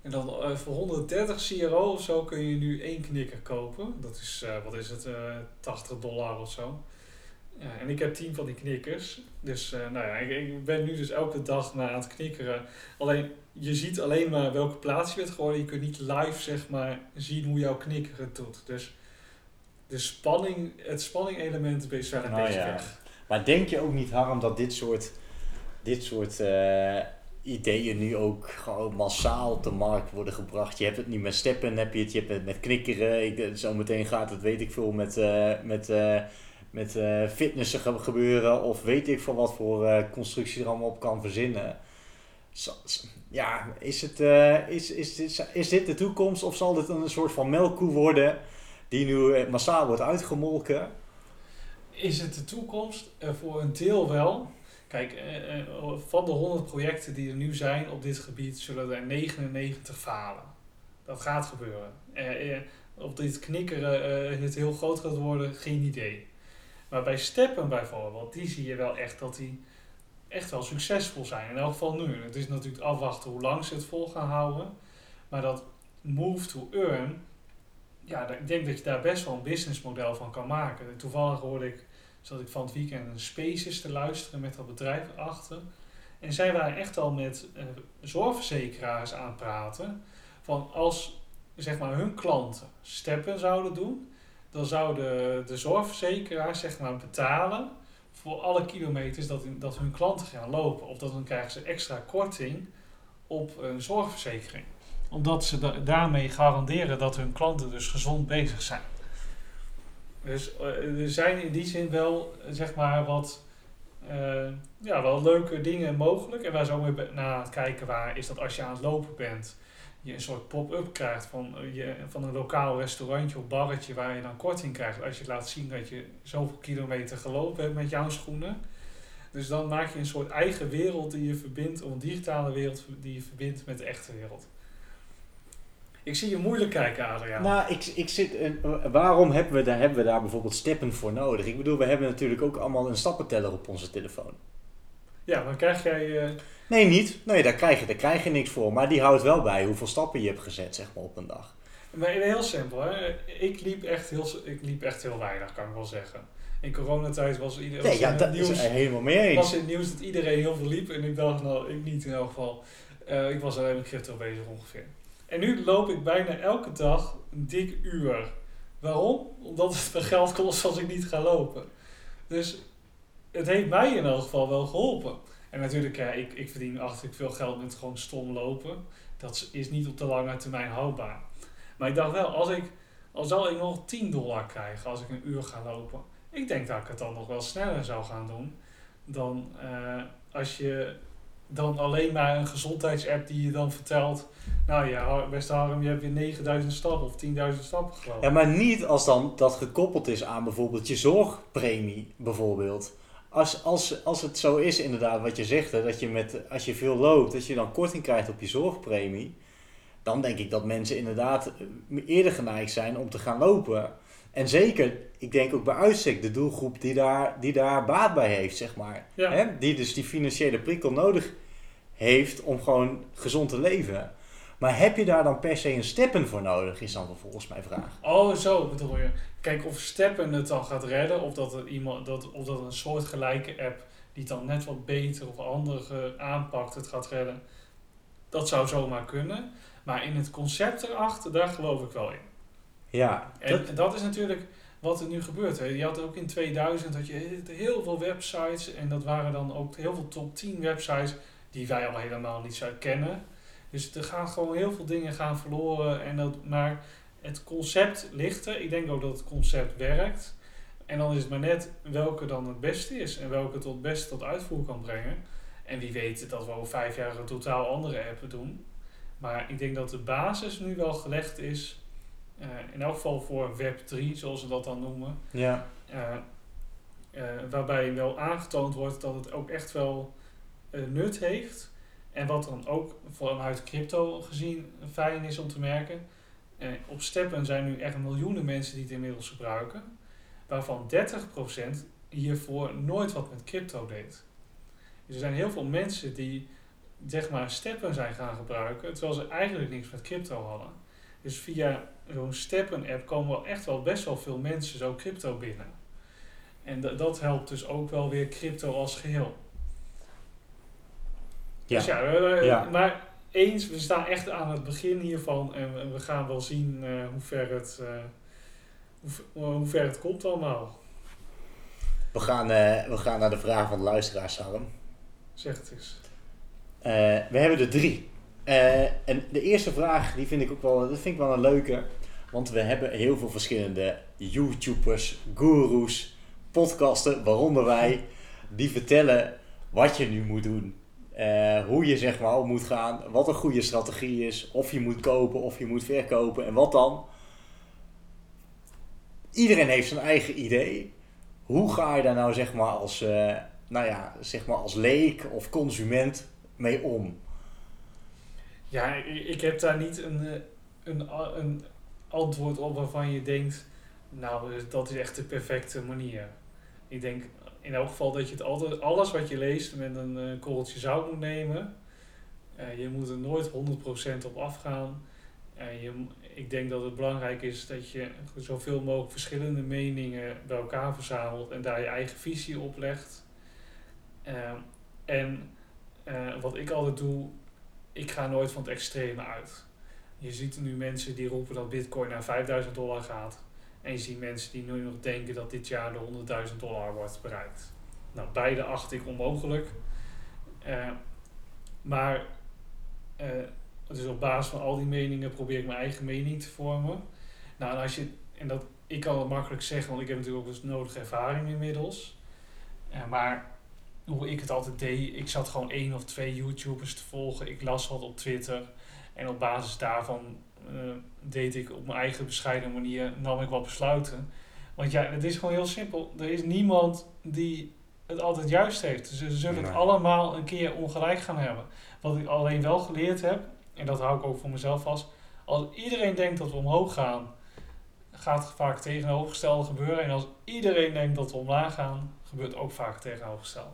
En dan eh, voor 130 CRO of zo kun je nu één knikker kopen. Dat is, eh, wat is het, eh 80 dollar of zo. En ik heb 10 van die knikkers. Dus eh, nou ja, ik, ik ben nu dus elke dag maar aan het knikkeren. Alleen, je ziet alleen maar welke plaats je bent geworden. Je kunt niet live, zeg maar, zien hoe jouw knikker het doet. Dus de spanning, het spanning element is wel een Nou beetje ja. weg. Maar denk je ook niet, Harm, dat dit soort, dit soort eh, ideeën nu ook gewoon massaal op de markt worden gebracht? Je hebt het nu met steppen, heb je het, je hebt het met knikkeren. Ik, eh, zometeen gaat het, weet ik veel, met, eh, met, eh, met fitnessen ge- gebeuren. Of weet ik van wat voor constructie er allemaal op kan verzinnen. Zo- Ja, is, het, is, is, dit, is dit de toekomst of zal dit een soort van melkkoe worden die nu massaal wordt uitgemolken? Is het de toekomst? Voor een deel wel. Kijk, eh, eh, van de 100 projecten die er nu zijn op dit gebied, zullen er 99 falen. Dat gaat gebeuren. Eh, of dit knikkeren het heel groot gaat worden, geen idee. Maar bij steppen bijvoorbeeld, die zie je wel echt dat die echt wel succesvol zijn. In elk geval nu. Het is natuurlijk afwachten hoe lang ze het vol gaan houden. Maar dat move to earn, ja, ik denk dat je daar best wel een businessmodel van kan maken. Toevallig hoorde ik zat ik van het weekend een Spaces te luisteren met dat bedrijf erachter. En zij waren echt al met eh, zorgverzekeraars aan het praten. Van als zeg maar, hun klanten steppen zouden doen, dan zouden de zorgverzekeraars zeg maar, betalen voor alle kilometers dat, dat hun klanten gaan lopen. Of dat dan krijgen ze extra korting op een zorgverzekering. Omdat ze da- daarmee garanderen dat hun klanten dus gezond bezig zijn. Dus eh, er zijn in die zin wel, zeg maar, wat eh, ja, wel leuke dingen mogelijk. En waar zo mee naar het kijken waar is dat als je aan het lopen bent, je een soort pop-up krijgt van, eh, je, van een lokaal restaurantje of barretje waar je dan korting krijgt als je laat zien dat je zoveel kilometer gelopen hebt met jouw schoenen. Dus dan maak je een soort eigen wereld die je verbindt, of een digitale wereld die je verbindt met de echte wereld. Ik zie je moeilijk kijken, Adriaan. Nou, ik, ik zit, eh, waarom hebben we, daar, hebben we daar bijvoorbeeld steppen voor nodig? Ik bedoel, we hebben natuurlijk ook allemaal een stappenteller op onze telefoon. Ja, dan krijg jij. eh, Nee, niet. Nee, daar krijg, je, daar krijg je niks voor. Maar die houdt wel bij hoeveel stappen je hebt gezet, zeg maar, op een dag. maar heel simpel, hè? Ik liep, echt heel, ik liep echt heel weinig, kan ik wel zeggen. In coronatijd was iedereen. Nee, was ja, dat is helemaal mee was eens. in het nieuws dat iedereen heel veel liep. En ik dacht, nou, ik niet in elk geval. Eh, ik was alleen met crypto bezig ongeveer. En nu loop ik bijna elke dag een dik uur. Waarom? Omdat het me geld kost als ik niet ga lopen. Dus het heeft mij in elk geval wel geholpen. En natuurlijk, ik, ik verdien achterlijk veel geld met gewoon stom lopen. Dat is niet op de lange termijn houdbaar. Maar ik dacht wel, als ik, al zal ik nog 10 dollar krijgen als ik een uur ga lopen. Ik denk dat ik het dan nog wel sneller zou gaan doen. Dan eh, als je dan alleen maar een gezondheidsapp die je dan vertelt. Nou ja, beste Harm, je hebt weer 9000 stappen of 10.000 stappen gelopen. Ja, maar niet als dan dat gekoppeld is aan bijvoorbeeld je zorgpremie, bijvoorbeeld. Als, als, als het zo is, inderdaad, wat je zegt, hè, dat je met, als je veel loopt, dat je dan korting krijgt op je zorgpremie, dan denk ik dat mensen inderdaad eh, eerder geneigd zijn om te gaan lopen. En zeker, ik denk ook bij uitstek de doelgroep die daar, die daar baat bij heeft, zeg maar. Ja. Hè? Die dus die financiële prikkel nodig heeft om gewoon gezond te leven. Maar heb je daar dan per se een steppen voor nodig, is dan vervolgens mijn vraag. Oh, zo bedoel je. Kijk, of Steppen het dan gaat redden, of dat, er iemand, dat, of dat een soortgelijke app die het dan net wat beter of anders eh, aanpakt het gaat redden. Dat zou zomaar kunnen. Maar in het concept erachter, daar geloof ik wel in. Ja, En dat, dat, is natuurlijk wat er nu gebeurt. Hè. Je had ook in 2000 had je heel veel websites en dat waren dan ook heel veel top 10 websites die wij al helemaal niet zo kennen. Dus er gaan gewoon heel veel dingen gaan verloren. En dat, maar het concept ligt er. Ik denk ook dat het concept werkt. En dan is het maar net welke dan het beste is. En welke het het beste tot uitvoer kan brengen. En wie weet dat we over vijf jaar een totaal andere app doen. Maar ik denk dat de basis nu wel gelegd is. Eh, in elk geval voor Web 3, zoals ze dat dan noemen. Ja. Eh, eh, waarbij wel aangetoond wordt dat het ook echt wel nut heeft. En wat dan ook vanuit crypto gezien fijn is om te merken. op Steppen zijn nu echt miljoenen mensen die het inmiddels gebruiken. Waarvan 30% hiervoor nooit wat met crypto deed. Dus er zijn heel veel mensen die zeg maar Steppen zijn gaan gebruiken. Terwijl ze eigenlijk niks met crypto hadden. Dus via zo'n Steppen app komen wel echt wel best wel veel mensen zo crypto binnen. En da- dat helpt dus ook wel weer crypto als geheel. Ja. Dus ja, we- we- Ja. maar eens, we staan echt aan het begin hiervan en we, gaan wel zien eh, hoe, ver het, eh, hoe, hoe ver het komt allemaal. We gaan, eh, we gaan naar de vraag van de luisteraars, Harm. Zeg het eens. We hebben er drie. En de eerste vraag, die vind ik ook wel, dat vind ik wel een leuke. Want we hebben heel veel verschillende YouTubers, gurus, podcasten, waaronder wij, die vertellen wat je nu moet doen. Eh, hoe je zeg maar moet gaan, wat een goede strategie is, of je moet kopen of je moet verkopen en wat dan. Iedereen heeft zijn eigen idee. Hoe ga je daar nou zeg maar als, eh, nou ja, zeg maar als leek of consument mee om? Ja, ik, heb daar niet een, eh, een, een antwoord op waarvan je denkt, nou, eh, dat is echt de perfecte manier. Ik denk in elk geval dat je het altijd, alles wat je leest met een eh, korreltje zout moet nemen. Eh, je moet er nooit 100% op afgaan. Je, ik denk dat het belangrijk is dat je zoveel mogelijk verschillende meningen bij elkaar verzamelt en daar je eigen visie op legt. Eh, en eh, wat ik altijd doe, ik ga nooit van het extreme uit. Je ziet nu mensen die roepen dat bitcoin naar 5000 dollar gaat. En je ziet mensen die nu nog denken dat dit jaar de 100.000 dollar wordt bereikt. Nou, beide acht ik onmogelijk. Eh, maar eh, dus op basis van al die meningen probeer ik mijn eigen mening te vormen. Nou, en als je, en dat, ik kan het makkelijk zeggen, want ik heb natuurlijk ook dus nodige ervaring inmiddels. Eh, maar hoe ik het altijd deed, ik zat gewoon één of twee YouTubers te volgen. Ik las wat op Twitter. En op basis daarvan eh, deed ik op mijn eigen bescheiden manier, nam ik wat besluiten. Want ja, het is gewoon heel simpel. Er is niemand die het altijd juist heeft. Dus ze zullen het allemaal een keer ongelijk gaan hebben. Wat ik alleen wel geleerd heb, en dat hou ik ook voor mezelf vast. Als iedereen denkt dat we omhoog gaan, gaat het vaak tegenovergestelde gebeuren. En als iedereen denkt dat we omlaag gaan, gebeurt ook vaak tegenovergestelde.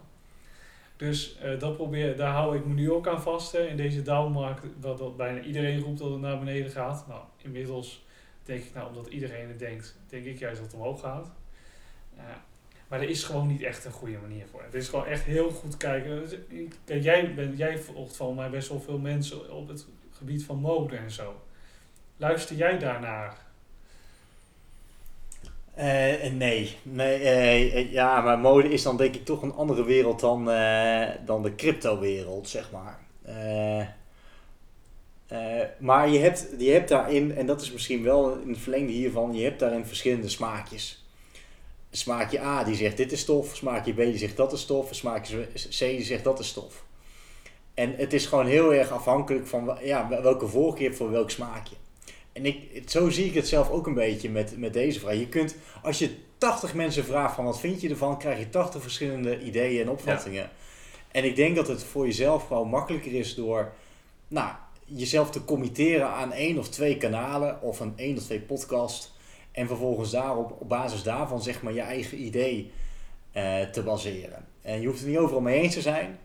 Dus eh, dat probeer, daar hou ik me nu ook aan vast. In deze downmarkt, dat, dat bijna iedereen roept dat het naar beneden gaat. Nou, inmiddels denk ik, nou, omdat iedereen het denkt, denk ik juist dat het omhoog gaat. Maar er is gewoon niet echt een goede manier voor. Het is gewoon echt heel goed kijken. Kijk, jij, bent, jij volgt van mij best wel veel mensen op het gebied van mode en zo. Luister jij daarnaar? Eh, nee, nee eh, eh, ja, maar mode is dan denk ik toch een andere wereld dan, eh, dan de crypto-wereld, zeg maar. Eh, eh, maar je hebt, je hebt daarin, en dat is misschien wel het verlengde hiervan, je hebt daarin verschillende smaakjes. Smaakje A die zegt dit is stof, smaakje B die zegt dat is stof, smaakje C die zegt dat is stof. En het is gewoon heel erg afhankelijk van ja, welke voorkeur voor welk smaakje. En ik, zo zie ik het zelf ook een beetje met, met deze vraag. Je kunt, als je 80 mensen vraagt van wat vind je ervan, krijg je 80 verschillende ideeën en opvattingen. En ik denk dat het voor jezelf gewoon makkelijker is door nou, jezelf te committeren aan één of twee kanalen of een één of twee podcast. En vervolgens daarop, op basis daarvan zeg maar je eigen idee eh, te baseren. En je hoeft het niet overal mee eens te zijn.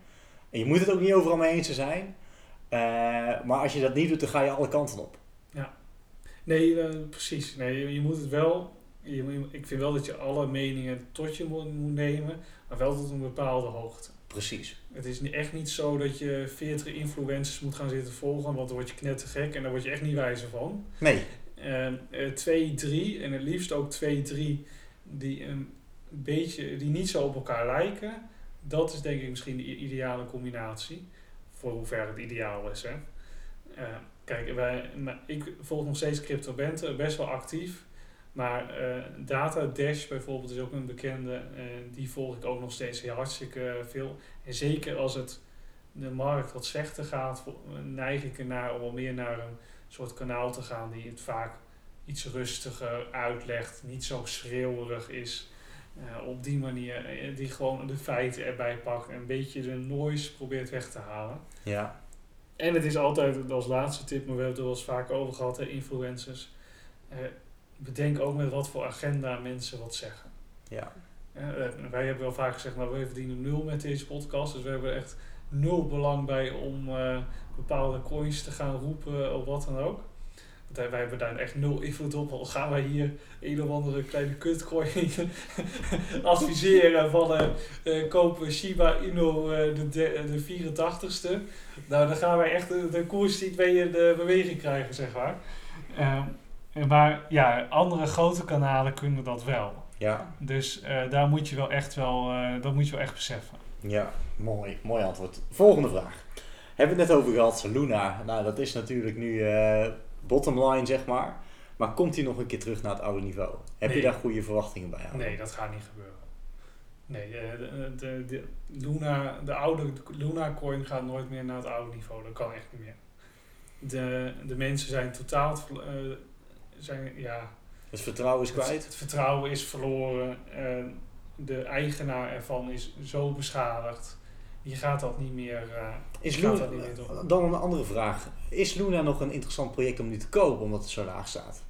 En je moet het ook niet overal mee eens te zijn. Eh, maar als je dat niet doet, dan ga je alle kanten op. Nee, eh, precies. Nee, je, moet het wel. Je, moet- ik vind wel dat je alle meningen tot je moet, moet nemen, maar wel tot een bepaalde hoogte. Precies. Het is echt niet zo dat je 40 influencers moet gaan zitten volgen, want dan word je knettergek en daar word je echt niet wijzer van. Nee, Ehm, eh, twee, drie, en het liefst ook twee, drie, die een beetje, die niet zo op elkaar lijken. Dat is denk ik misschien de ideale combinatie. Voor hoever het ideaal is, hè. Eh, kijk, wij, maar ik volg nog steeds CryptoBente, best wel actief. Maar eh Data Dash bijvoorbeeld is ook een bekende. En die volg ik ook nog steeds heel hartstikke veel. En zeker als het de markt wat slechter gaat, neig ik ernaar om wel meer naar een soort kanaal te gaan die het vaak iets rustiger uitlegt, niet zo schreeuwerig is. Eh, op die manier, eh, die gewoon de feiten erbij pakt en een beetje de noise probeert weg te halen. Ja, En het is altijd als laatste tip, maar we hebben het er wel eens vaak over gehad, hè, influencers. Eh, bedenk ook met wat voor agenda mensen wat zeggen. ja. Eh, eh, wij hebben wel vaak gezegd, nou, we verdienen nul met deze podcast. Dus we hebben echt nul belang bij om eh, bepaalde coins te gaan roepen of wat dan ook. Wij- hebben daar echt nul invloed op. Al gaan wij hier een of andere kleine kutcoin adviseren van eh eh, kopen Shiba Inu eh, de, de, de 84ste. Nou, dan gaan wij echt de, de koers niet mee in de beweging krijgen, zeg maar. Maar ja, andere grote kanalen kunnen dat wel. Ja, Dus daar moet je wel echt wel, dat moet je wel echt beseffen. ja, mooi, mooi antwoord. Volgende vraag. Hebben we het net over gehad, Luna. Nou, dat is natuurlijk nu bottom line, zeg maar. Maar komt hij nog een keer terug naar het oude niveau? Heb je daar goede verwachtingen bij? Nee, dat gaat niet gebeuren. Nee, eh, de, de, de, Luna, de oude Luna coin gaat nooit meer naar het oude niveau. Dat kan echt niet meer. De, de mensen zijn totaal, eh, zijn, ja, Het vertrouwen is kwijt? het vertrouwen is verloren. eh, de eigenaar ervan is zo beschadigd. Die gaat dat niet meer. eh, Is Luna, dat niet meer doen. dan een andere vraag. Is Luna nog een interessant project om nu te kopen, omdat het zo laag staat?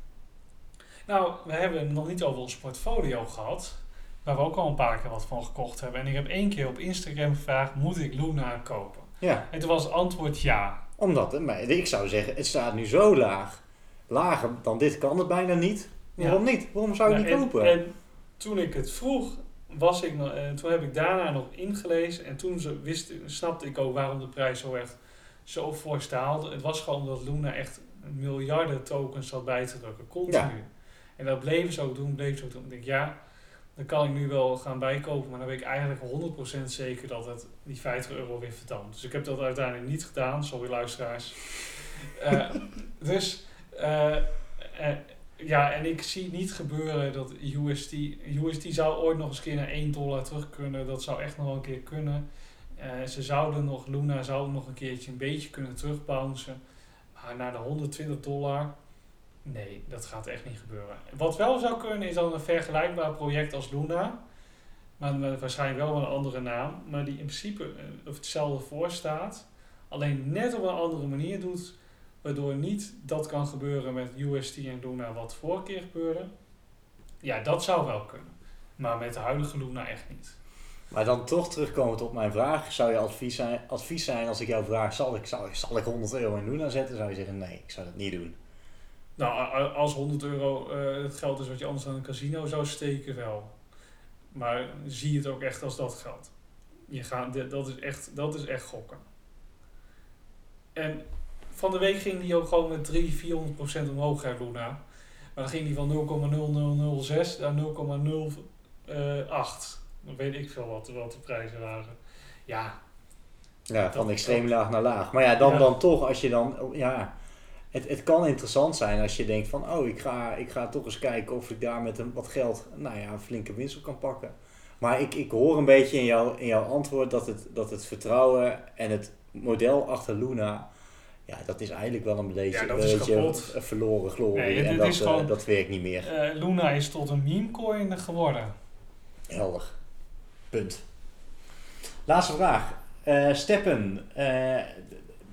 Nou, we hebben het nog niet over ons portfolio gehad. Waar we ook al een paar keer wat van gekocht hebben. En ik heb één keer op Instagram gevraagd: moet ik Luna kopen? Ja, En toen was het antwoord ja. omdat, hè, ik zou zeggen, het staat nu zo laag. Lager dan dit kan het bijna niet. Waarom niet? Waarom zou je Nou, niet en, kopen? En toen ik het vroeg, was ik nog, eh, toen heb ik daarna nog ingelezen. En toen zo- wist, snapte ik ook waarom de prijs zo echt zo fors daalde. Het was gewoon omdat Luna echt miljarden tokens zat bij te drukken. Continu. Ja. En dat bleven ze ook doen, bleven ze ook doen. Ik denk, ja, dan kan ik nu wel gaan bijkopen. Maar dan weet ik eigenlijk 100% zeker dat het die 50 euro weer verdampt. Dus ik heb dat uiteindelijk niet gedaan. Sorry luisteraars. Eh, dus... eh, ja, en ik zie niet gebeuren dat USD... USD zou ooit nog eens een keer naar 1 dollar terug kunnen. Dat zou echt nog een keer kunnen. Eh, ze zouden nog, Luna zou nog een keertje een beetje kunnen terugbouncen. Maar naar de 120 dollar... Nee, dat gaat echt niet gebeuren. Wat wel zou kunnen is dan een vergelijkbaar project als Luna. Maar waarschijnlijk wel een andere naam. Maar die in principe eh, of hetzelfde voor staat. Alleen net op een andere manier doet. Waardoor niet dat kan gebeuren met UST en Luna wat vorige keer gebeurde. Ja, dat zou wel kunnen. Maar met de huidige Luna echt niet. Maar dan toch terugkomend op mijn vraag, zou je advies zijn, advies zijn als ik jou vraag, zal ik, zal, ik- zal ik 100 euro in Luna zetten? Zou je zeggen, nee, ik zou dat niet doen. Nou, als 100 euro eh, het geld is wat je anders aan een casino zou steken, wel. Maar zie het ook echt als dat geld. Je gaat, dat, is echt, dat is echt gokken. En van de week ging die ook gewoon met 300, 400 procent omhoog, hè, Luna. Maar dan ging die van 0,0006 naar 0,08. Dan weet ik veel wat, wat de prijzen waren. Ja, Ja, van Dat- extreem laag naar laag. Maar ja, dan, Ja. dan toch, als je dan, ja, het, het kan interessant zijn als je denkt van, oh, ik ga, ik ga toch eens kijken of ik daar met een, wat geld, nou ja, een flinke winst op kan pakken. Maar ik, ik hoor een beetje in, jou, in jouw antwoord dat het, dat het vertrouwen en het model achter Luna, ja, dat is eigenlijk wel een beetje, Ja, dat een is beetje een verloren glorie. Nee, en dat, is eh, dat werkt niet meer. eh, Luna is tot een meme coin geworden. Helder. Punt. Laatste vraag. Eh, steppen. Eh,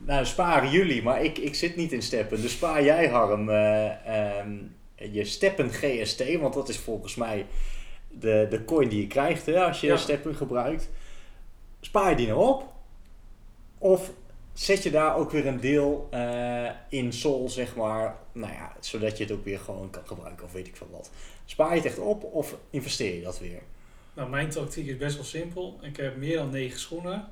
nou, sparen jullie, maar ik, ik zit niet in steppen. Dus spaar jij, Harm, eh, ehm, je steppen GST. Want dat is volgens mij de, de coin die je krijgt hè, als je Ja. steppen gebruikt. Spaar je die nou op? Of zet je daar ook weer een deel eh, in Sol, zeg maar. Nou ja, zodat je het ook weer gewoon kan gebruiken of weet ik veel wat. Spaar je het echt op of investeer je dat weer? Nou, mijn tactiek is best wel simpel. Ik heb meer dan 9 schoenen.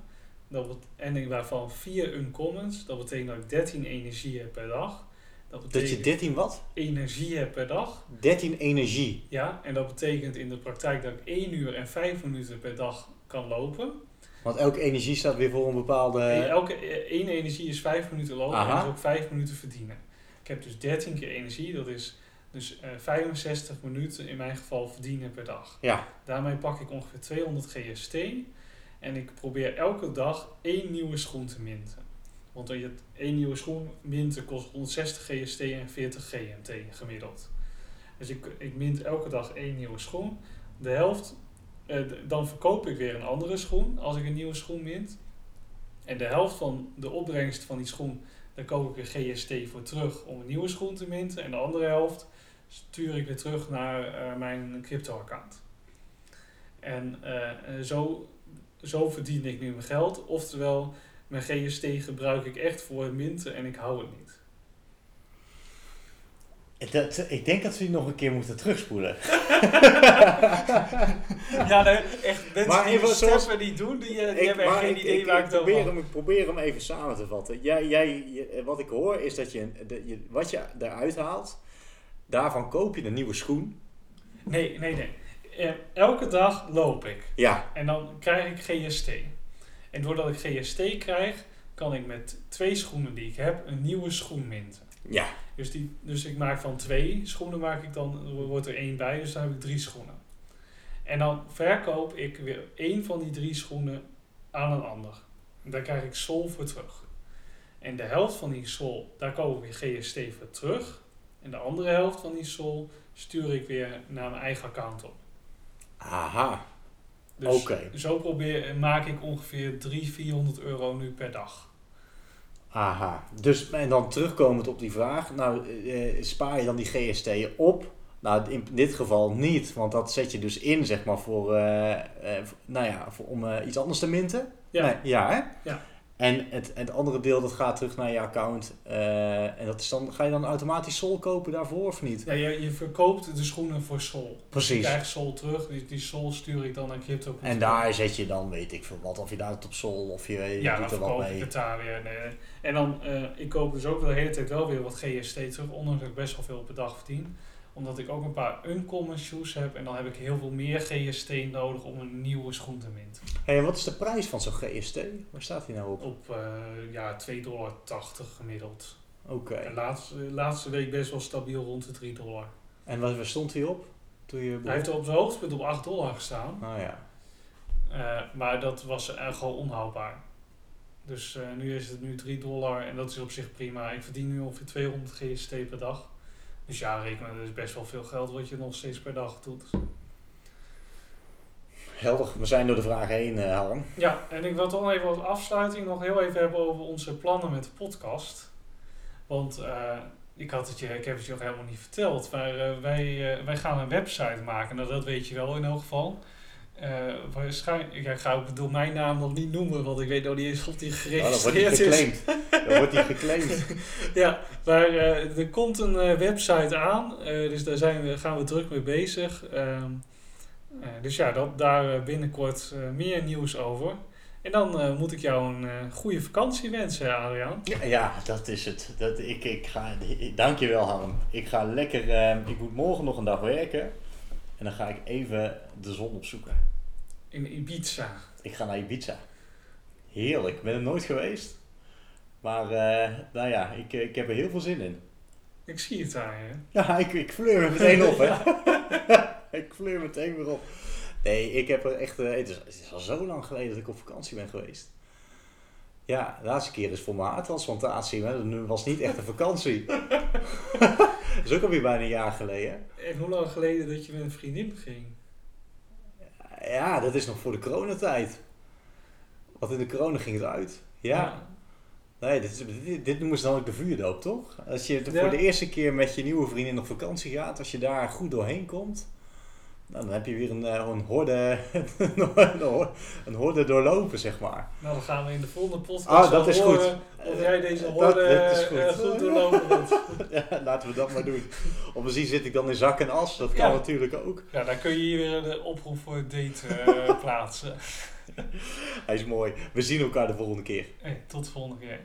Dat en ik waarvan 4 uncommons. Dat betekent dat ik 13 energie heb per dag. Dat Dat betekent je 13 wat? energie heb per dag. 13 energie. Ja, en dat betekent in de praktijk dat ik 1 uur en 5 minuten per dag kan lopen. Want elke energie staat weer voor een bepaalde... Elke eh, één energie is 5 minuten lopen en Aha. is ook 5 minuten verdienen. Ik heb dus 13 keer energie, dat is dus eh 65 minuten in mijn geval verdienen per dag. Ja, Daarmee pak ik ongeveer 200 GST en ik probeer elke dag één nieuwe schoen te minten. Want je één nieuwe schoen minten kost 160 GST en 40 GMT gemiddeld. Dus ik, ik mint elke dag één nieuwe schoen. De helft, eh, dan verkoop ik weer een andere schoen als ik een nieuwe schoen mint. En de helft van de opbrengst van die schoen, daar koop ik weer GST voor terug om een nieuwe schoen te minten. En de andere helft stuur ik weer terug naar eh, mijn crypto-account. En eh, eh, zo, zo verdien ik nu mijn geld. Oftewel, mijn GST gebruik ik echt voor het minten en ik hou het niet. Dat, ik denk dat we die nog een keer moeten terugspoelen. Ja, nee, echt mensen Maar die zoals- steppen niet doen, die, eh, die Ik- hebben echt maar geen ik- idee ik, waar ik het over probeer heb. hem, ik probeer hem even samen te vatten. Jij, jij, je- wat ik hoor is dat je, de, je wat je eruit haalt, daarvan koop je een nieuwe schoen. Nee, nee, nee. Eh, elke dag loop ik. Ja, En dan krijg ik GST. En doordat ik GST krijg, kan ik met twee schoenen die ik heb een nieuwe schoen minten. Ja, Dus, die, dus ik maak van twee schoenen, maak ik dan, er wordt er één bij, dus dan heb ik drie schoenen. En dan verkoop ik weer één van die drie schoenen aan een ander. En daar krijg ik sol voor terug. En de helft van die sol, daar koop ik weer GST voor terug. En de andere helft van die sol stuur ik weer naar mijn eigen account op. aha, Dus zo probeer, maak ik ongeveer 300, 400 euro nu per dag. Aha. Dus, en dan terugkomend op die vraag, nou eh, spaar je dan die GST op? Nou, in dit geval niet, want dat zet je dus in, zeg maar, voor, eh, eh, nou ja, voor, om eh, iets anders te minten. Ja. Nee, ja, hè? Ja. En het, het andere deel dat gaat terug naar je account. eh, en dat is dan, ga je dan automatisch sol kopen daarvoor of niet? Ja, je, je verkoopt de schoenen voor sol. Ik Precies. krijg sol terug, die, die sol stuur ik dan naar crypto. En daar zet je dan, weet ik veel wat, of je daar het op sol of je, je ja, doet er wat verkoop ik mee. het daar weer. Nee. En dan, eh, ik koop dus ook de hele tijd wel weer wat GST terug, ondanks dat ik best wel veel per dag verdien. Omdat ik ook een paar uncommon shoes heb en dan heb ik heel veel meer GST nodig om een nieuwe schoen te minten. Hey, en wat is de prijs van zo'n GST? Waar staat die nou op? Op eh ja, 2,80 dollar gemiddeld. Oké. En laatste, laatste week best wel stabiel rond de 3 dollar. En waar stond hij op? Toen je Hij heeft op zijn hoogtepunt op 8 dollar gestaan. Nou ja. Eh, maar dat was uh, gewoon onhoudbaar. Dus eh, nu is het nu 3 dollar en dat is op zich prima. Ik verdien nu ongeveer 200 GST per dag. Dus ja, rekenen, dat is best wel veel geld wat je nog steeds per dag doet. Helder, we zijn door de vraag heen, Harm. Ja, en ik wil toch even als afsluiting nog heel even hebben over onze plannen met de podcast. Want eh, ik, had het je, ik heb het je nog helemaal niet verteld, maar eh, wij, wij gaan een website maken. Nou, dat weet je wel in elk geval. Eh waarschijnlijk, ik ga ook de domeinnaam nog niet noemen, want ik weet nog niet eens of die Nou, dan geregistreerd is. Dan wordt hij geclaimd. Ja, maar eh, er komt een eh, website aan, dus daar zijn we, gaan we druk mee bezig. Ehm, eh, dus ja, dat, daar binnenkort meer nieuws over. En dan moet ik jou een eh, goede vakantie wensen, Adriaan. Ja, ja, dat is het. Dat, ik, ik ga, dankjewel Harm. Ik ga lekker, ik moet morgen nog een dag werken. En dan ga ik even de zon opzoeken. In Ibiza. Ik ga naar Ibiza. Heerlijk, ik ben er nooit geweest. Maar eh, nou ja, ik, ik heb er heel veel zin in. Ik zie het daar, hè. Ja, ik, ik fleur me meteen op, hè. ik fleur meteen weer op. Nee, ik heb er echt... eh, het, is, het is al zo lang geleden dat ik op vakantie ben geweest. Ja, de laatste keer is voor mijn haartransplantatie. Hè. Nu was niet echt een vakantie. dat is ook alweer bijna een jaar geleden. En hoe lang geleden dat je met een vriendin ging? Ja, dat is nog voor de coronatijd. Want in de corona ging het uit. Ja. Nee, dit, is, dit, dit noemen ze dan ook de vuurdoop, toch? Als je Ja. voor de eerste keer met je nieuwe vriendin op vakantie gaat, als je daar goed doorheen komt, nou, dan heb je weer een, eh, een, horde, een horde- horde doorlopen, zeg maar. Nou, dan gaan we in de volgende podcast Ah, dat is horen goed. of jij deze Dat- dat goed. eh, goed doorlopen bent. Ja, laten we dat maar doen. Om te zien zit ik dan in zak en as, dat kan Ja. natuurlijk ook. Ja, dan kun je hier weer de oproep voor het date eh, plaatsen. Hij is mooi. We zien elkaar de volgende keer. Hey, tot de volgende keer.